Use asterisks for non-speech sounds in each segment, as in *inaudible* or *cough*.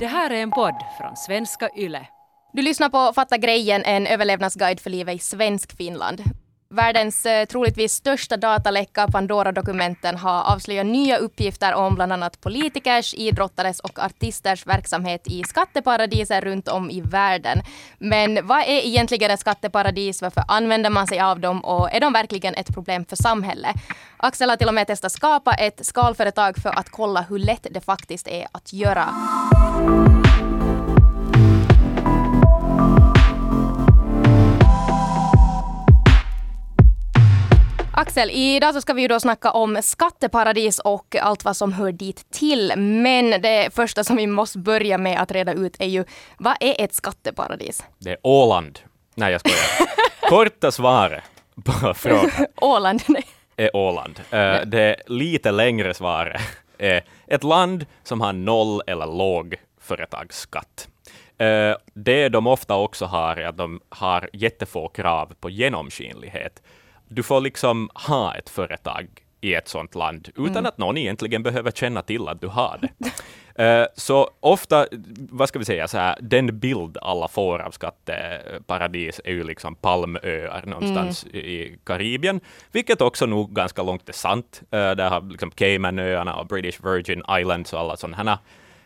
Det här är en podd från svenska YLE. Du lyssnar på Fatta grejen, en överlevnadsguide för livet i svensk Finland. Världens eh, troligtvis största dataläcka, Pandora-dokumenten, har avslöjat nya uppgifter om bland annat politikers, idrottares och artisters verksamhet i skatteparadiser runt om i världen. Men vad är egentligen ett skatteparadis? Varför använder man sig av dem? Och är de verkligen ett problem för samhället? Axel har till och med testat skapa ett skalföretag för att kolla hur lätt det faktiskt är att göra. Axel, idag så ska vi ju då snacka om skatteparadis och allt vad som hör dit till. Men det första som vi måste börja med att reda ut är ju, vad är ett skatteparadis? Det är Åland. Nej, jag skojar. *laughs* Korta svaret på frågan *laughs* Åland? Nej. är Åland. Eh, det lite längre svaret är *laughs* ett land som har noll eller låg företagsskatt. Eh, det de ofta också har är att de har jättefå krav på genomskinlighet. Du får liksom ha ett företag i ett sådant land utan att någon egentligen behöver känna till att du har det. *laughs* Eh, Så ofta, vad ska vi säga, så här, den bild alla får av skatteparadis är ju liksom palmöar någonstans i Karibien, vilket också nog ganska långt är sant. Eh, Där har liksom Caymanöarna och British Virgin Islands och alla sådana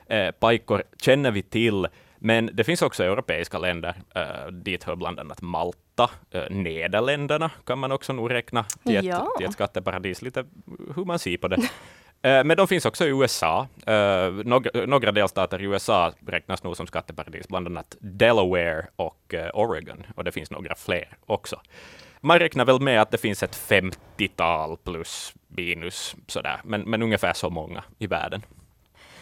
här eh, pajkor känner vi till. Men det finns också europeiska länder, eh, dit hör bland annat Malta, eh, Nederländerna kan man också nog räkna till ett, Ja. till ett skatteparadis, lite hur man ser på det. *laughs* Eh, Men de finns också i USA. Några, några delstater i USA räknas nog som skatteparadis, bland annat Delaware och Oregon, och det finns några fler också. Man räknar väl med att det finns ett 50-tal plus minus sådär, men, men ungefär så många i världen.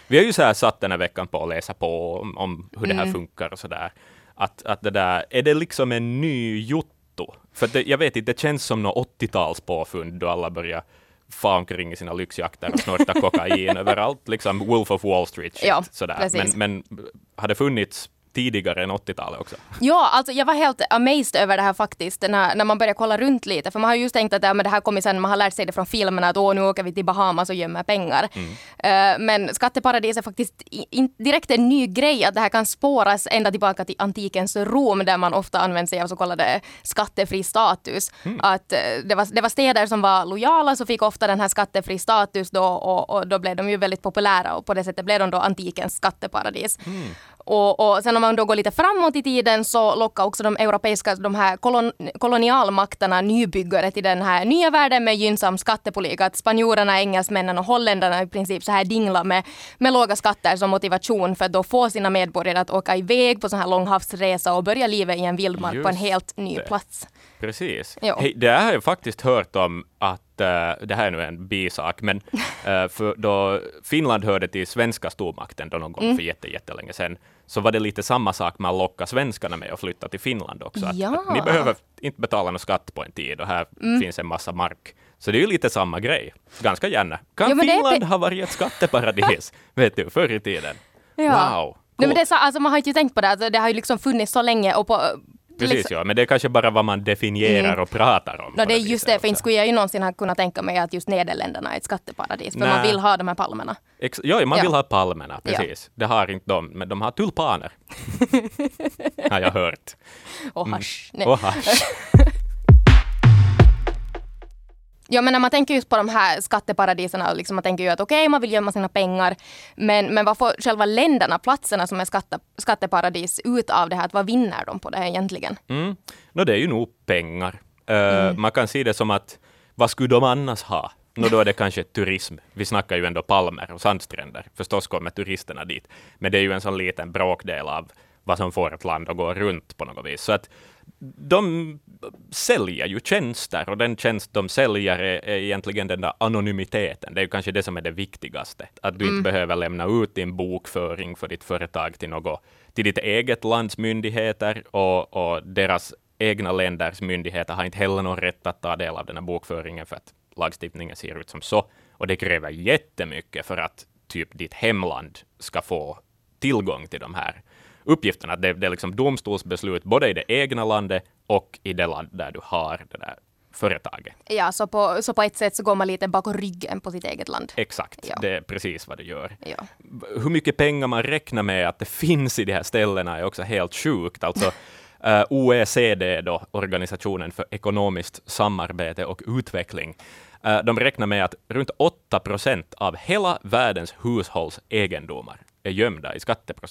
Vi har ju så här satt den här veckan på att läsa på om, om hur det här funkar och sådär. Att, att det där, är det liksom en ny jotto? För det, jag vet inte, det känns som något 80-tals påfund då alla börjar fara omkring i sina lyxjakter och snorta *laughs* kokain överallt, liksom Wolf of Wall Street shit, Ja, sådär. precis. Men, men har det funnits tidigare än 80-talet också? Ja, alltså jag var helt amazed över det här faktiskt när, när man började kolla runt lite. För man har ju just tänkt att ja, men det här kommer sen, man har lärt sig det från filmerna att åh, nu åker vi till Bahamas och gömmer pengar. Eh, men skatteparadis är faktiskt in, direkt en ny grej att det här kan spåras ända tillbaka till antikens Rom där man ofta använder sig av så kallade skattefri status. Att eh, det, var, det var städer som var lojala så fick ofta den här skattefri status då och, och då blev de ju väldigt populära och på det sättet blev de då antikens skatteparadis. Och, och sen om man då går lite framåt i tiden så lockar också de europeiska, de här kolon, kolonialmakterna nybyggare till den här nya världen med gynnsam skattepolitik. Att spanjorerna, engelsmännen och holländarna i princip så här dinglar med, med låga skatter som motivation för att då få sina medborgare att åka iväg på sån här långhavsresa och börja livet i en vildmark på en Just helt ny det. plats. Precis. Ja. Hej, det här har jag faktiskt hört om att, eh, det här är nu en bisak, men eh, då Finland hörde till svenska stormakten då någon gång Mm. för jätte, jättelänge sedan, så var det lite samma sak med att locka svenskarna med att flytta till Finland också. Att, Ja. Mm. att ni behöver inte betala någon skatt på en tid och här finns en massa mark. Så det är ju lite samma grej. Ganska gärna. Kan Jo, Finland ha varit ett skatteparadis, *laughs* vet du, förr i tiden? Ja. Wow! Nej, men det är så, alltså, man har inte tänkt på det, alltså, det har ju liksom funnits så länge och på Precis, liksom- ja. Men det är kanske bara vad man definierar och pratar om. No, det är just det, för inte skulle jag ju någonsin ha kunnat tänka mig att just Nederländerna är ett skatteparadis, för Nej. man vill ha de här palmerna. Ex- ja, man Ja. vill ha palmerna, precis. Det har inte de, men de har tulpaner. *laughs* har jag hört. Och hasch. Nej. Och hasch. *laughs* Ja, men när man tänker just på de här skatteparadisen, liksom, man tänker ju att okej, man vill gömma sina pengar, men, men vad får själva länderna, platserna som är skatte, skatteparadis ut av det här? Att vad vinner de på det här egentligen? Mm. No, det är ju nog pengar. Eh, Man kan se det som att, vad skulle de annars ha? No, då är det kanske turism. Vi snackar ju ändå palmer och sandstränder. Förstås kommer turisterna dit. Men det är ju en sån liten bråkdel av vad som får ett land att gå runt på något vis. Så att de säljer ju tjänster och den tjänst de säljer är, är egentligen den där anonymiteten. Det är ju kanske det som är det viktigaste. Att du inte behöver lämna ut din bokföring för ditt företag till något, till ditt eget lands myndigheter och, och deras egna länders myndigheter har inte heller någon rätt att ta del av den här bokföringen för att lagstiftningen ser ut som så. Och det kräver jättemycket för att typ ditt hemland ska få tillgång till de här uppgifterna. Det, det är liksom domstolsbeslut både i det egna landet och i det land där du har det där företaget. Ja, så på, så på ett sätt så går man lite bakom ryggen på sitt eget land. Exakt, Ja. det är precis vad det gör. Ja. hur mycket pengar man räknar med att det finns i de här ställena är också helt sjukt. Alltså, *laughs* eh, OECD, då, Organisationen för ekonomiskt samarbete och utveckling, eh, de räknar med att runt 8 procent av hela världens hushålls egendomar är gömda i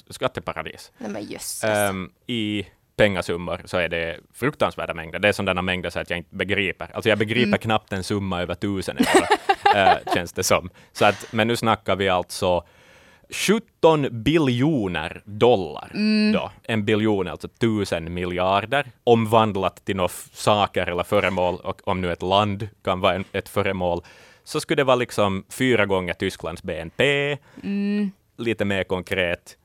skatteparadis. Nej. Ehm, I pengasummor så är det fruktansvärda mängder. Det är sådana mängder så att jag inte begriper. Alltså jag begriper knappt en summa över tusen euro, *laughs* eh, känns det som. Så att, men nu snackar vi alltså 17 biljoner dollar. Då. En biljon alltså tusen miljarder, omvandlat till några saker eller föremål, och om nu ett land kan vara en, ett föremål, så skulle det vara liksom fyra gånger Tysklands BNP, lite mer konkret,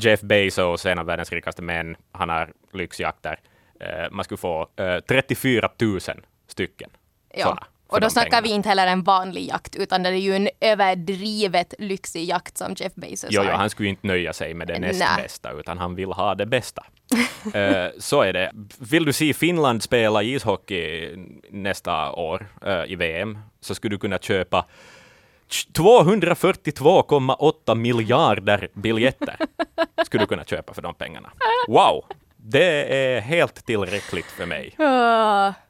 Jeff Bezos, en av världens rikaste män, han har lyxjakter. Eh, man skulle få eh, 34 000 stycken ja. sådana. Och då snackar pengarna. vi inte heller en vanlig jakt, utan det är ju en överdrivet lyxig jakt som Jeff Bezos Jo, har. jo, han skulle inte nöja sig med det näst Nej. bästa, utan han vill ha det bästa. Eh, så är det. Vill du se Finland spela ishockey nästa år eh, i VM, så skulle du kunna köpa 242,8 miljarder biljetter. Skulle du kunna köpa för de pengarna. Wow! Det är helt tillräckligt för mig.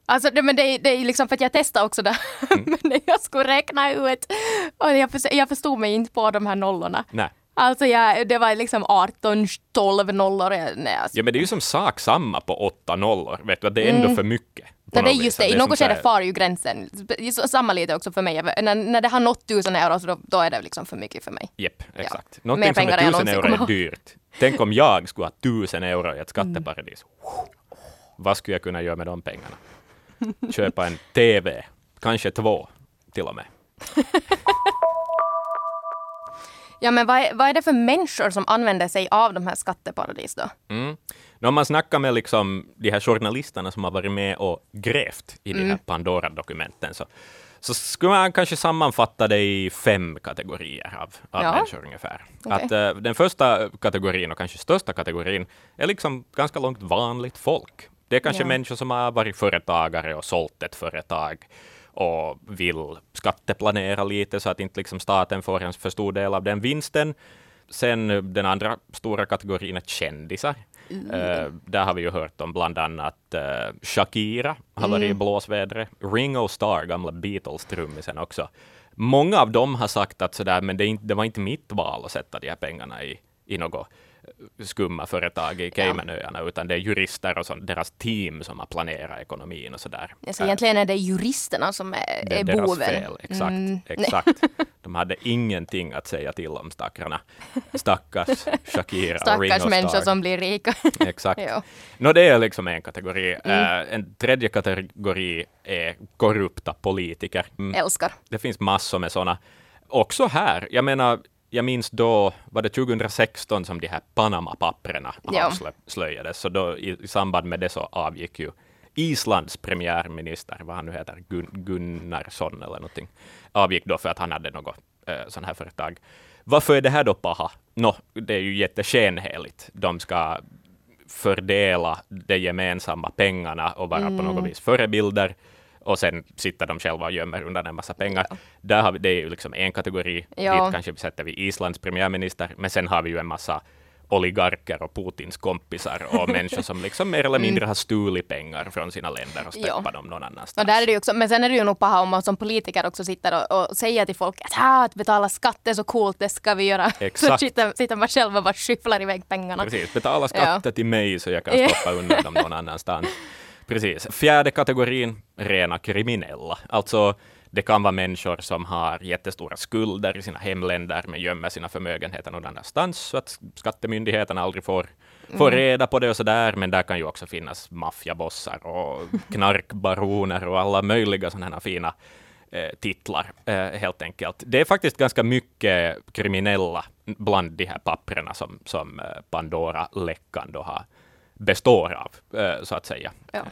Alltså, det, men det, är- det är liksom för att jag testade också det. Mm. *laughs* men jag skulle räkna ut, och jag, förstod, jag förstod mig inte på de här nollorna. Nej. Alltså jag, det var liksom 18, 12 nollor. Nej, alltså. Ja, men det är ju som sak samma på åtta nollor. Vet du, det är ändå för mycket. Nej, det är just det, i något skede far ju gränsen. Samma lite också för mig. Jag- När, när det har nått tusen euro så då, då är det liksom för mycket för mig. Jepp, exakt. Mer Någonting som är tusen euro är dyrt. Tänk om jag skulle ha tusen euro i ett Mm. skatteparadis. Vad skulle jag kunna göra med de pengarna? Köpa en TV, kanske två till och med. *laughs* Ja, men vad är, vad är det för människor som använder sig av de här skatteparadis då? Mm. När man snackar med liksom de här journalisterna som har varit med och grävt i de här Mm. Pandora-dokumenten, så, så skulle man kanske sammanfatta det i fem kategorier av, av Ja. människor ungefär. Okej. Att, eh, den första kategorin, och kanske största kategorin, är liksom ganska långt vanligt folk. Det är kanske Ja. människor som har varit företagare och sålt ett företag och vill skatteplanera lite så att inte liksom staten får en för stor del av den vinsten. Sen den andra stora kategorin är kändisar. Eh, där har vi ju hört om bland annat eh, Shakira har varit i blåsvädret. Ringo Starr, gamla Beatles-trummisen också. Många av dem har sagt att sådär, men det, inte, det var inte mitt val att sätta de här pengarna i, i något skumma företag i Caymanöarna, utan det är jurister och sånt, deras team som har planerat ekonomin och sådär. Alltså, Eh, egentligen är det juristerna som är, det är boven. fel, exakt. Mm. *laughs* exakt. De hade ingenting att säga till om stackarna. Stackars *laughs* Shakira Stackars Ringo människor Starr. som blir rika. *laughs* Exakt. Ja. Nå, det är liksom en kategori. Mm. Eh, en tredje kategori är korrupta politiker. Mm. Älskar. Det finns massor med sådana. Också här, jag menar, jag minns då, var det 2016 som de här Panama-papperna Ja. avslöjades, så då i, i samband med det så avgick ju Islands premiärminister, vad han nu heter, Gun, Gunnarsson eller någonting, avgick då för att han hade något eh, sån här företag. Varför är det här då paha? Nå, det är ju jätteskenheligt. De ska fördela de gemensamma pengarna och vara på Mm. något vis förebilder. Och sen sitter de själva och gömmer undan en massa pengar. Där har vi, det är ju liksom en kategori. Ja. Dit kanske vi sätter vi Islands premiärminister. Men sen har vi ju en massa oligarker och Putins kompisar och *laughs* människor som liksom mer eller mindre har stulit pengar från sina länder och. Ja. steppat dem någon annanstans. Och där är det också, men sen är det ju nog paha om man som politiker också sitter och, och säger till folk att, ah, att betala skatt är så coolt, det ska vi göra. *laughs* Så Exakt. sitter, sitter man själv och bara skyfflar iväg pengarna. Precis, betala skatter till mig så jag kan Ja. stoppa *laughs* undan dem någon annanstans. Precis. Fjärde kategorin, rena kriminella. Alltså, det kan vara människor som har jättestora skulder i sina hemländer, men gömmer sina förmögenheter någon annanstans, så att skattemyndigheterna aldrig får, får reda på det och så där. Men där kan ju också finnas maffiabossar och knarkbaroner och alla möjliga sådana här fina eh, titlar, eh, helt enkelt. Det är faktiskt ganska mycket kriminella bland de här papperna som, som eh, Pandora-läckan då har, består av, eh, så att säga. Ja.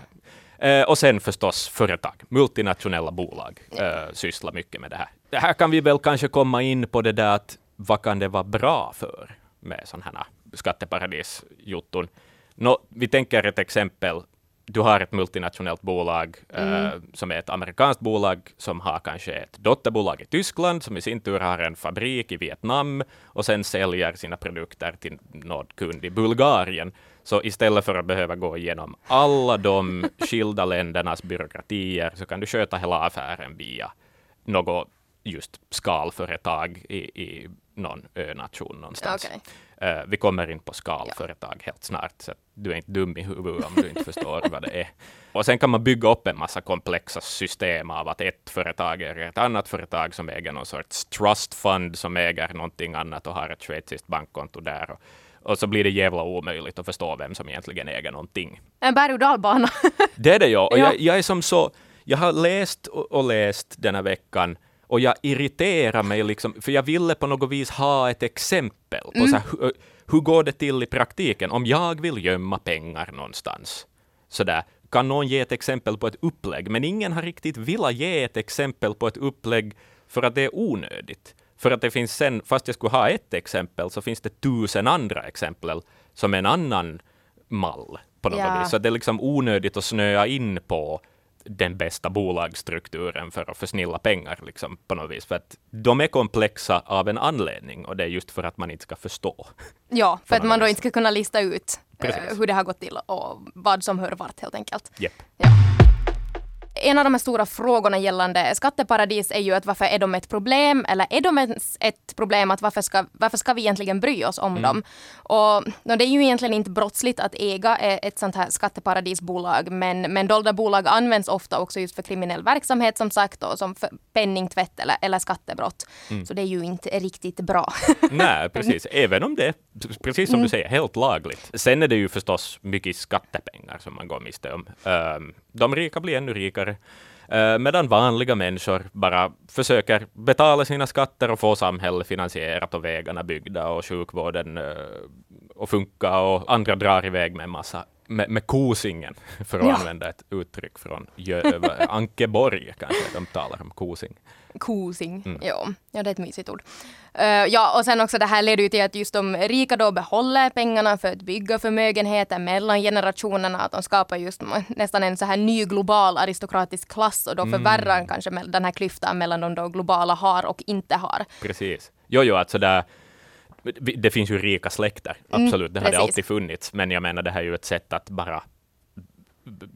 Eh, och sen förstås företag, multinationella bolag eh, sysslar mycket med det här. Det här kan vi väl kanske komma in på det där att vad kan det vara bra för med sådana här skatteparadisjutton? Nå, vi tänker ett exempel du har ett multinationellt bolag mm. uh, som är ett amerikanskt bolag som har kanske ett dotterbolag i Tyskland som i sin tur har en fabrik i Vietnam och sen säljer sina produkter till någon kund i Bulgarien. Så istället för att behöva gå igenom alla de skilda ländernas byråkratier så kan du sköta hela affären via något just skalföretag i, i någon önation någonstans. Okay. Uh, vi kommer in på skalföretag ja. helt snart, så du är inte dum i huvudet om du inte förstår vad det är. Och sen kan man bygga upp en massa komplexa system av att ett företag är ett annat företag som äger någon sorts trust fund som äger någonting annat och har ett schweiziskt bankkonto där. Och, och så blir det jävla omöjligt att förstå vem som egentligen äger någonting. En berg och dalbana. *laughs* det är det ja. Och ja. Jag, jag, är som så, jag har läst och, och läst denna veckan och jag irriterar mig, liksom, för jag ville på något vis ha ett exempel på mm. så här, hur, hur går det till i praktiken om jag vill gömma pengar någonstans. Så där, kan någon ge ett exempel på ett upplägg? Men ingen har riktigt velat ge ett exempel på ett upplägg för att det är onödigt. För att det finns sen, fast jag skulle ha ett exempel, så finns det tusen andra exempel som en annan mall på något ja. vis. Så det är liksom onödigt att snöa in på den bästa bolagsstrukturen för att försnilla pengar liksom, på något vis. För att de är komplexa av en anledning och det är just för att man inte ska förstå. Ja, *laughs* för att man då vis. inte ska kunna lista ut uh, hur det har gått till och vad som hör vart helt enkelt. Yep. Ja en av de här stora frågorna gällande skatteparadis är ju att varför är de ett problem eller är de ens ett problem att varför ska, varför ska vi egentligen bry oss om mm. dem? Och no, det är ju egentligen inte brottsligt att äga ett sånt här skatteparadisbolag men, men dolda bolag används ofta också just för kriminell verksamhet som sagt och som penningtvätt eller, eller skattebrott. Mm. Så det är ju inte riktigt bra. *laughs* Nej, precis. Även om det är, precis som mm. du säger, helt lagligt. Sen är det ju förstås mycket skattepengar som man går miste om. Um, de rika blir ännu rikare. Uh, medan vanliga människor bara försöker betala sina skatter och få samhället finansierat och vägarna byggda och sjukvården eh, uh, och funka och andra drar iväg med en massa med, med kosingen, *laughs* för att ja. använda ett uttryck från Ankeborg, kanske de talar om kosing. Kosing, mm. ja. ja, det är ett mysigt ord. Uh, ja, och sen också det här leder ju till att just de rika då behåller pengarna för att bygga förmögenheter mellan generationerna, att de skapar just nästan en så här ny global aristokratisk klass och då mm. förvärrar kanske den här klyftan mellan de då globala har och inte har. Precis. Jo, jo, alltså där det finns ju rika släkter, mm, absolut, mm, det har det alltid funnits, men jag menar det här är ju ett sätt att bara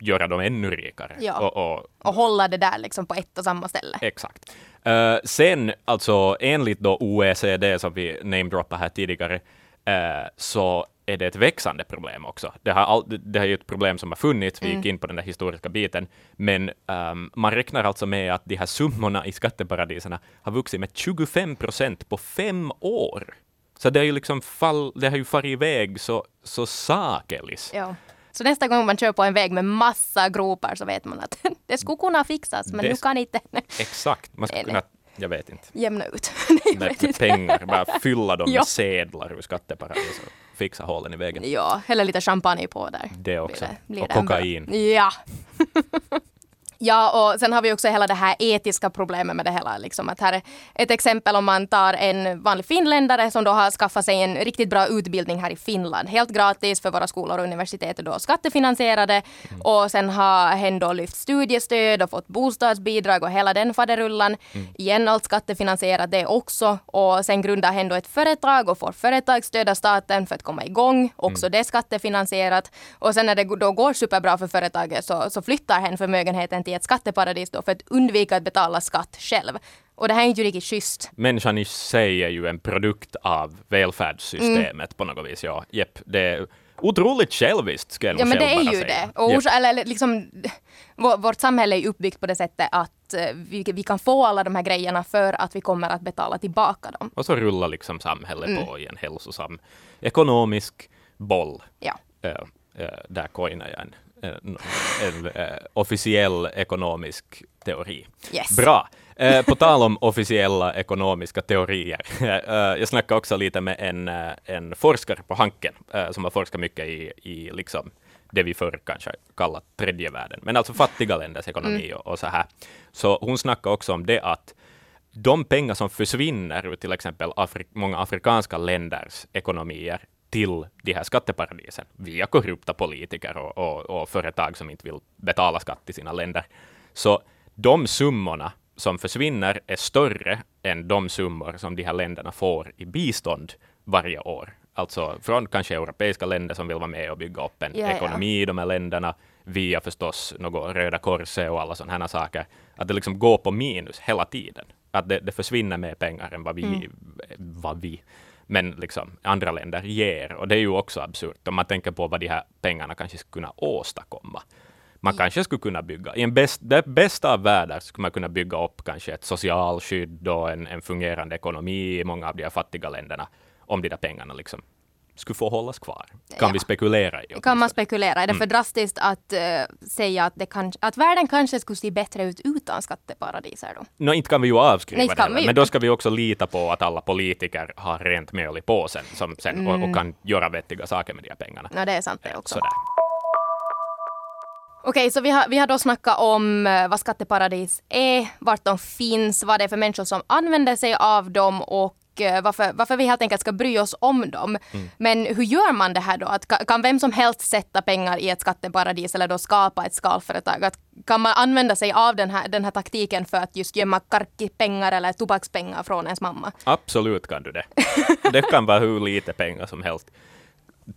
göra dem ännu rikare. Ja. Och, och, och hålla det där liksom på ett och samma ställe. Exakt. Uh, sen, alltså enligt då OECD, som vi namedroppade här tidigare, uh, så är det ett växande problem också. Det, har all, det är ju ett problem som har funnits, vi gick mm. in på den där historiska biten, men um, man räknar alltså med att de här summorna i skatteparadisen har vuxit med 25 procent på fem år. Så det, är ju liksom fall, det har ju farit iväg så, så sakelis. Ja. Så nästa gång man kör på en väg med massa gropar så vet man att *laughs* det skulle kunna fixas, men det, nu kan inte. *laughs* Exakt, man skulle kunna jag vet inte. Jämna ut. *laughs* med, med pengar, bara fylla dem med sedlar ur skatteparadis och fixa hålen i väggen. Ja, hälla lite champagne på där. Det också. Blir det, blir och kokain. Ja. Ja, och sen har vi också hela det här etiska problemet med det hela. Liksom att här är ett exempel om man tar en vanlig finländare som då har skaffat sig en riktigt bra utbildning här i Finland. Helt gratis för våra skolor och universitet är då skattefinansierade. Mm. Och sen har hen då lyft studiestöd och fått bostadsbidrag och hela den faderullan. Mm. Igen allt skattefinansierat det också. Och sen grundar hen då ett företag och får företagsstöd av staten för att komma igång. Också mm. det skattefinansierat. Och sen när det då går superbra för företaget så, så flyttar hen förmögenheten till i ett skatteparadis då för att undvika att betala skatt själv. Och det här är inte riktigt schysst. Människan i sig är ju en produkt av välfärdssystemet mm. på något vis. Ja, Jepp, det otroligt själviskt skulle jag Ja, men det är ju säga. det. Och yep. eller, liksom, *laughs* vårt samhälle är uppbyggt på det sättet att eh, vi, vi, kan få alla de här grejerna för att vi kommer att betala tillbaka dem. Och så rullar liksom samhället mm. på i en hälsosam ekonomisk boll. Ja. Uh, uh, där coinar jag en en, en uh, officiell ekonomisk teori. Yes. Bra. Uh, på tal om officiella ekonomiska teorier. Uh, *laughs* jag snackade också lite med en, en forskare på Hanken som har forskat mycket i, i liksom det vi förr kanske kallat tredje världen, men alltså fattiga länders ekonomi mm. och, och, så här. Så hon snackade också om det att de pengar som försvinner ur till exempel Afri många afrikanska länders ekonomier till de här skatteparadisen via korrupta politiker och, och, och företag som inte vill betala skatt till sina länder. Så de summorna som försvinner är större än de summor som de här länderna får i bistånd varje år. Alltså från kanske europeiska länder som vill vara med och bygga upp en ja. ekonomi i de här länderna, via förstås något Röda Korset och alla sådana här saker. Att det liksom går på minus hela tiden. Att det, det försvinner mer pengar än vad vi, Mm. vad vi, men liksom andra länder ger. Och det är ju också absurt om man tänker på vad de här pengarna kanske skulle kunna åstadkomma. Man kanske skulle kunna bygga, i en bäst, det bästa av världar skulle man kunna bygga upp kanske ett socialskydd och en, en fungerande ekonomi i många av de här fattiga länderna, om de där pengarna liksom skulle få hållas kvar. Kan Ja. vi spekulera i. Kan man åtminstone. spekulera? Är det Mm. för drastiskt att eh, säga att, det kan, att världen kanske skulle se bättre ut utan skatteparadiser då? Nå, inte kan vi ju avskriva Nej, det, vi men då ska vi också lita på att alla politiker har rent mjöl i påsen som sen, och, Mm. och kan göra vettiga saker med de här pengarna. Ja, det är sant det också. Sådär. Okej, så vi har, vi har då snackat om eh, vad skatteparadis är, vart de finns, vad det är för människor som använder sig av dem och eh, varför, varför vi helt enkelt ska bry oss om dem. Mm. Men hur gör man det här då? Att, ka- kan vem som helst sätta pengar i ett skatteparadis eller då skapa ett skalföretag? Att, kan man använda sig av den här, den här taktiken för att just gömma karkipengar eller tobakspengar från ens mamma? Absolut kan du det. *laughs* Det kan vara hur lite pengar som helst,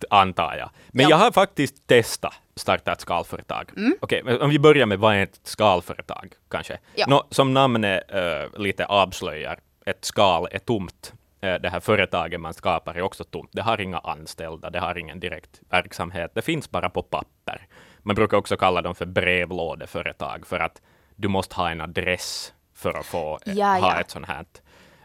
antar jag. Men Ja. jag har faktiskt testat starta ett skalföretag. Okej, men om vi börjar med vad är ett skalföretag, kanske? Ja. Nå, som namnet uh, lite avslöjar, ett skal är tomt. Eh, Det här företaget man skapar är också tomt. Det har inga anställda, det har ingen direkt verksamhet. Det finns bara på papper. Man brukar också kalla dem för brevlådeföretag, för att du måste ha en adress för att få eh, Ja, ha ja. ett sånt här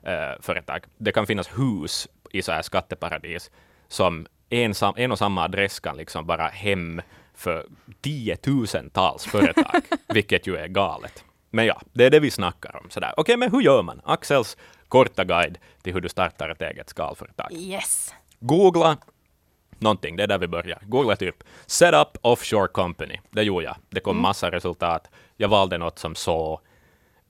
eh, företag. Det kan finnas hus i så här skatteparadis som en, sam, en och samma adress kan liksom vara hem för tiotusentals företag, *laughs* vilket ju är galet. Men ja, det är det vi snackar om. Sådär. Okej, men hur gör man? Axels korta guide till hur du startar ett eget skalföretag. Yes. Googla någonting, det är där vi börjar. Googla typ Setup Offshore Company. Det gjorde jag. Det kom massa resultat. Jag valde något som så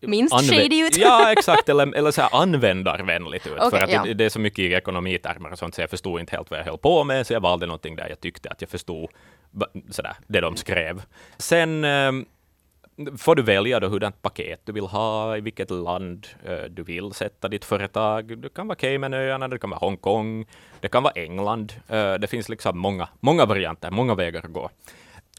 Minst anvä- shady ut. Ja, *laughs* exakt. Eller, eller så här användarvänligt ut. Okej, för att ja. det, det är så mycket i ekonomitermer och sånt, så jag förstod inte helt vad jag höll på med, så jag valde någonting där jag tyckte att jag förstod sådär, det de skrev. Sen ehm, får du välja då hurdant paket du vill ha, i vilket land eh, du vill sätta ditt företag. Det kan vara Caymanöarna, det kan vara Hongkong, det kan vara England. Eh, det finns liksom många, många varianter, många vägar att gå.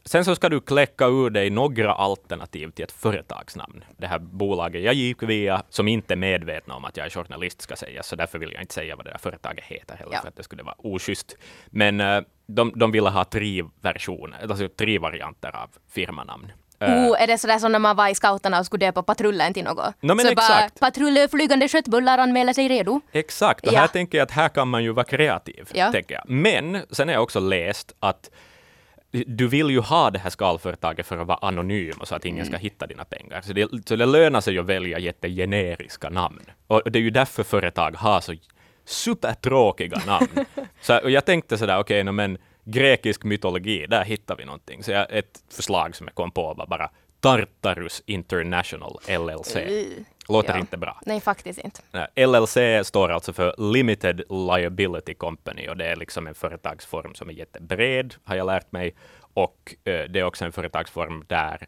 Sen så ska du kläcka ur dig några alternativ till ett företagsnamn. Det här bolaget jag gick via, som inte är medvetna om att jag är journalist, ska sägas, så därför vill jag inte säga vad det där företaget heter heller, Ja. för att det skulle vara oschysst. Men eh, de, de ville ha tre versioner, alltså tre varianter av firmanamn. Oh, är det sådär som när man var i scouterna och skulle döpa patrullen till något? No, så bara, exakt. patrull flygande köttbullar anmäler sig redo. Exakt, och Ja. här tänker jag att här kan man ju vara kreativ. Ja. Tänker jag. Men sen har jag också läst att du vill ju ha det här skalföretaget för att vara anonym och så att ingen ska Mm. hitta dina pengar. Så det, så det lönar sig att välja jättegeneriska namn. Och det är ju därför företag har så supertråkiga namn. *laughs* så, och jag tänkte sådär, okej, okay, men grekisk mytologi, där hittar vi någonting. Så jag, ett förslag som jag kom på var bara Tartarus International LLC. Låter Ja. inte bra. Nej, faktiskt inte. LLC står alltså för Limited Liability Company och det är liksom en företagsform som är jättebred, har jag lärt mig. Och eh, det är också en företagsform där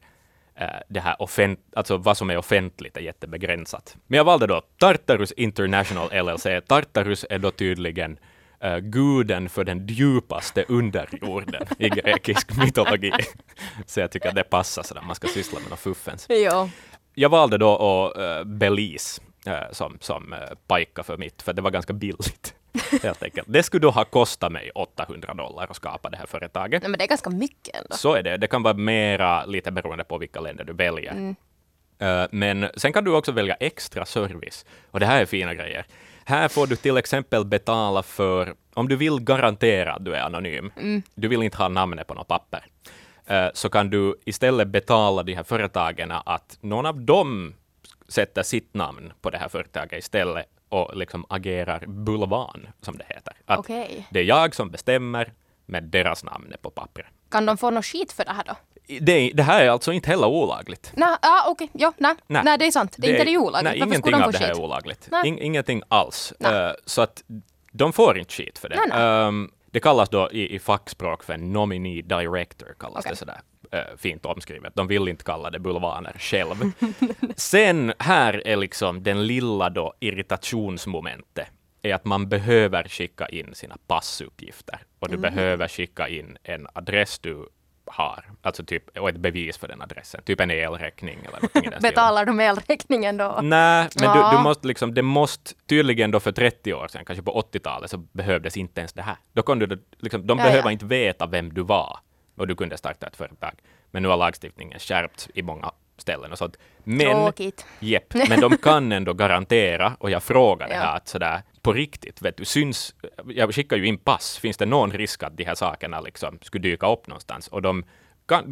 eh, det här offent alltså vad som är offentligt är jättebegränsat. Men jag valde då Tartarus International LLC. Tartarus är då tydligen eh, guden för den djupaste underjorden i grekisk mytologi. *laughs* Så jag tycker att det passar sådär, man ska syssla med något fuffens Jo. jag valde då uh, Belize eh, som, som uh, pajka för mitt, för det var ganska billigt. *laughs* Helt enkelt. Det skulle då ha kostat mig 800 dollar att skapa det här företaget. Nej, men det är ganska mycket ändå. Så är det. Det kan vara mera, lite beroende på vilka länder du väljer. Eh, Men sen kan du också välja extra service. Och det här är fina grejer. Här får du till exempel betala för, om du vill garantera att du är anonym, du vill inte ha namnet på något papper, eh, så kan du istället betala de här företagen att någon av dem sätter sitt namn på det här företaget istället och liksom agerar bulvan, som det heter. Att Okej. Det är jag som bestämmer, med deras namn på pappret. Kan de få något skit för det här då? Det, det här är alltså inte heller olagligt. Nej, ah, okej, ja, nej. Nej. nej. det är sant. Det är inte det är olagligt. Nej, Varför ingenting de av det här skit? är olagligt. In, ingenting alls. Eh, så att de får inte skit för det. Nej, nej. Ehm, Det kallas då i, i fackspråk för nominee director, kallas Okej. det sådär eh, fint omskrivet. De vill inte kalla det bulvaner själv. *laughs* Sen här är liksom den lilla då irritationsmomentet är att man behöver skicka in sina passuppgifter och du behöver skicka in en adress du har, alltså typ, och ett bevis för den adressen, typ en elräkning eller. *laughs* Betalar de elräkningen då? Nej, men Ja. du, du måste liksom, det måste tydligen då för 30 år sedan, kanske på 80-talet, så behövdes inte ens det här. Då kunde du, liksom, de Ja, behöver ja. inte veta vem du var och du kunde starta ett företag. Men nu har lagstiftningen skärpts i många ställen och sånt. Men, Tråkigt. Jepp, men de kan ändå garantera, och jag frågade *laughs* Ja. här att sådär på riktigt, vet du, syns, jag skickar ju in pass, finns det någon risk att de här sakerna liksom skulle dyka upp någonstans? Och de,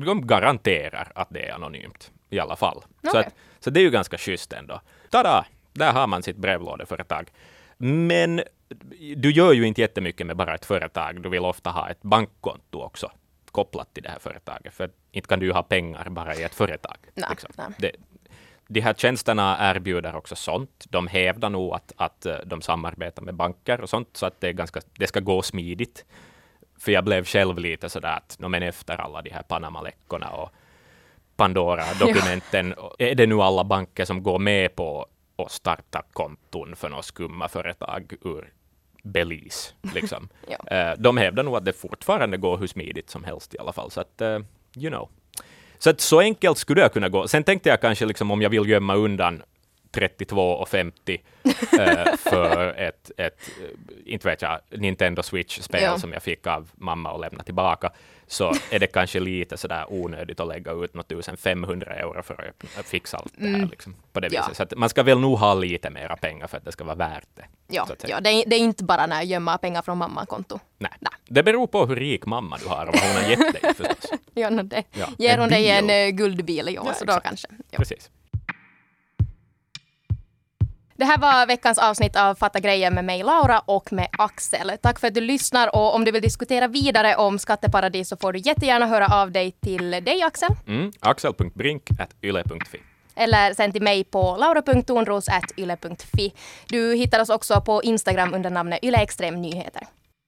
de garanterar att det är anonymt i alla fall. Så, Okej. att, så det är ju ganska schysst ändå. Tada! Där har man sitt brevlådeföretag. Men du gör ju inte jättemycket med bara ett företag. Du vill ofta ha ett bankkonto också kopplat till det här företaget. För inte kan du ju ha pengar bara i ett företag. liksom. Nej, nej. Det, de här tjänsterna erbjuder också sånt. De hävdar nog att, att eh, de samarbetar med banker och sånt, så att det, är ganska, det ska gå smidigt. För jag blev själv lite sådär att, no, men efter alla de här Panama-läckorna och Pandora-dokumenten, *laughs* är det nu alla banker som går med på att starta konton för några skumma företag ur Belize? Liksom. *laughs* Ja. Eh, De hävdar nog att det fortfarande går hur smidigt som helst i alla fall. Så att, eh, you know. Så att så enkelt skulle jag kunna gå. Sen tänkte jag kanske liksom om jag vill gömma undan 32,50 *laughs* eh, för ett, ett, eh, inte vet jag, Nintendo Switch-spel Ja. som jag fick av mamma och lämna tillbaka, så är det kanske lite sådär onödigt att lägga ut något 1500 euro för att fixa allt det här liksom, på det Mm. Ja. viset. Så man ska väl nog ha lite mera pengar för att det ska vara värt det. Ja, ja det, är, det är inte bara när jag gömmer pengar från mammakonto. Nej. Nej. Det beror på hur rik mamma du har och vad hon har gett dig *laughs* förstås. Gör hon det? Ja, Ger en hon dig en eh, guldbil, ja, Ja, så då kanske. Ja. Precis. Det här var veckans avsnitt av Fatta grejen med mig Laura och med Axel. Tack för att du lyssnar och om du vill diskutera vidare om skatteparadis så får du jättegärna höra av dig till dig Axel. Mm. Axel.brink.yle.fi Eller sen till mig på laura.tornros.yle.fi. Du hittar oss också på Instagram under namnet yleextremnyheter.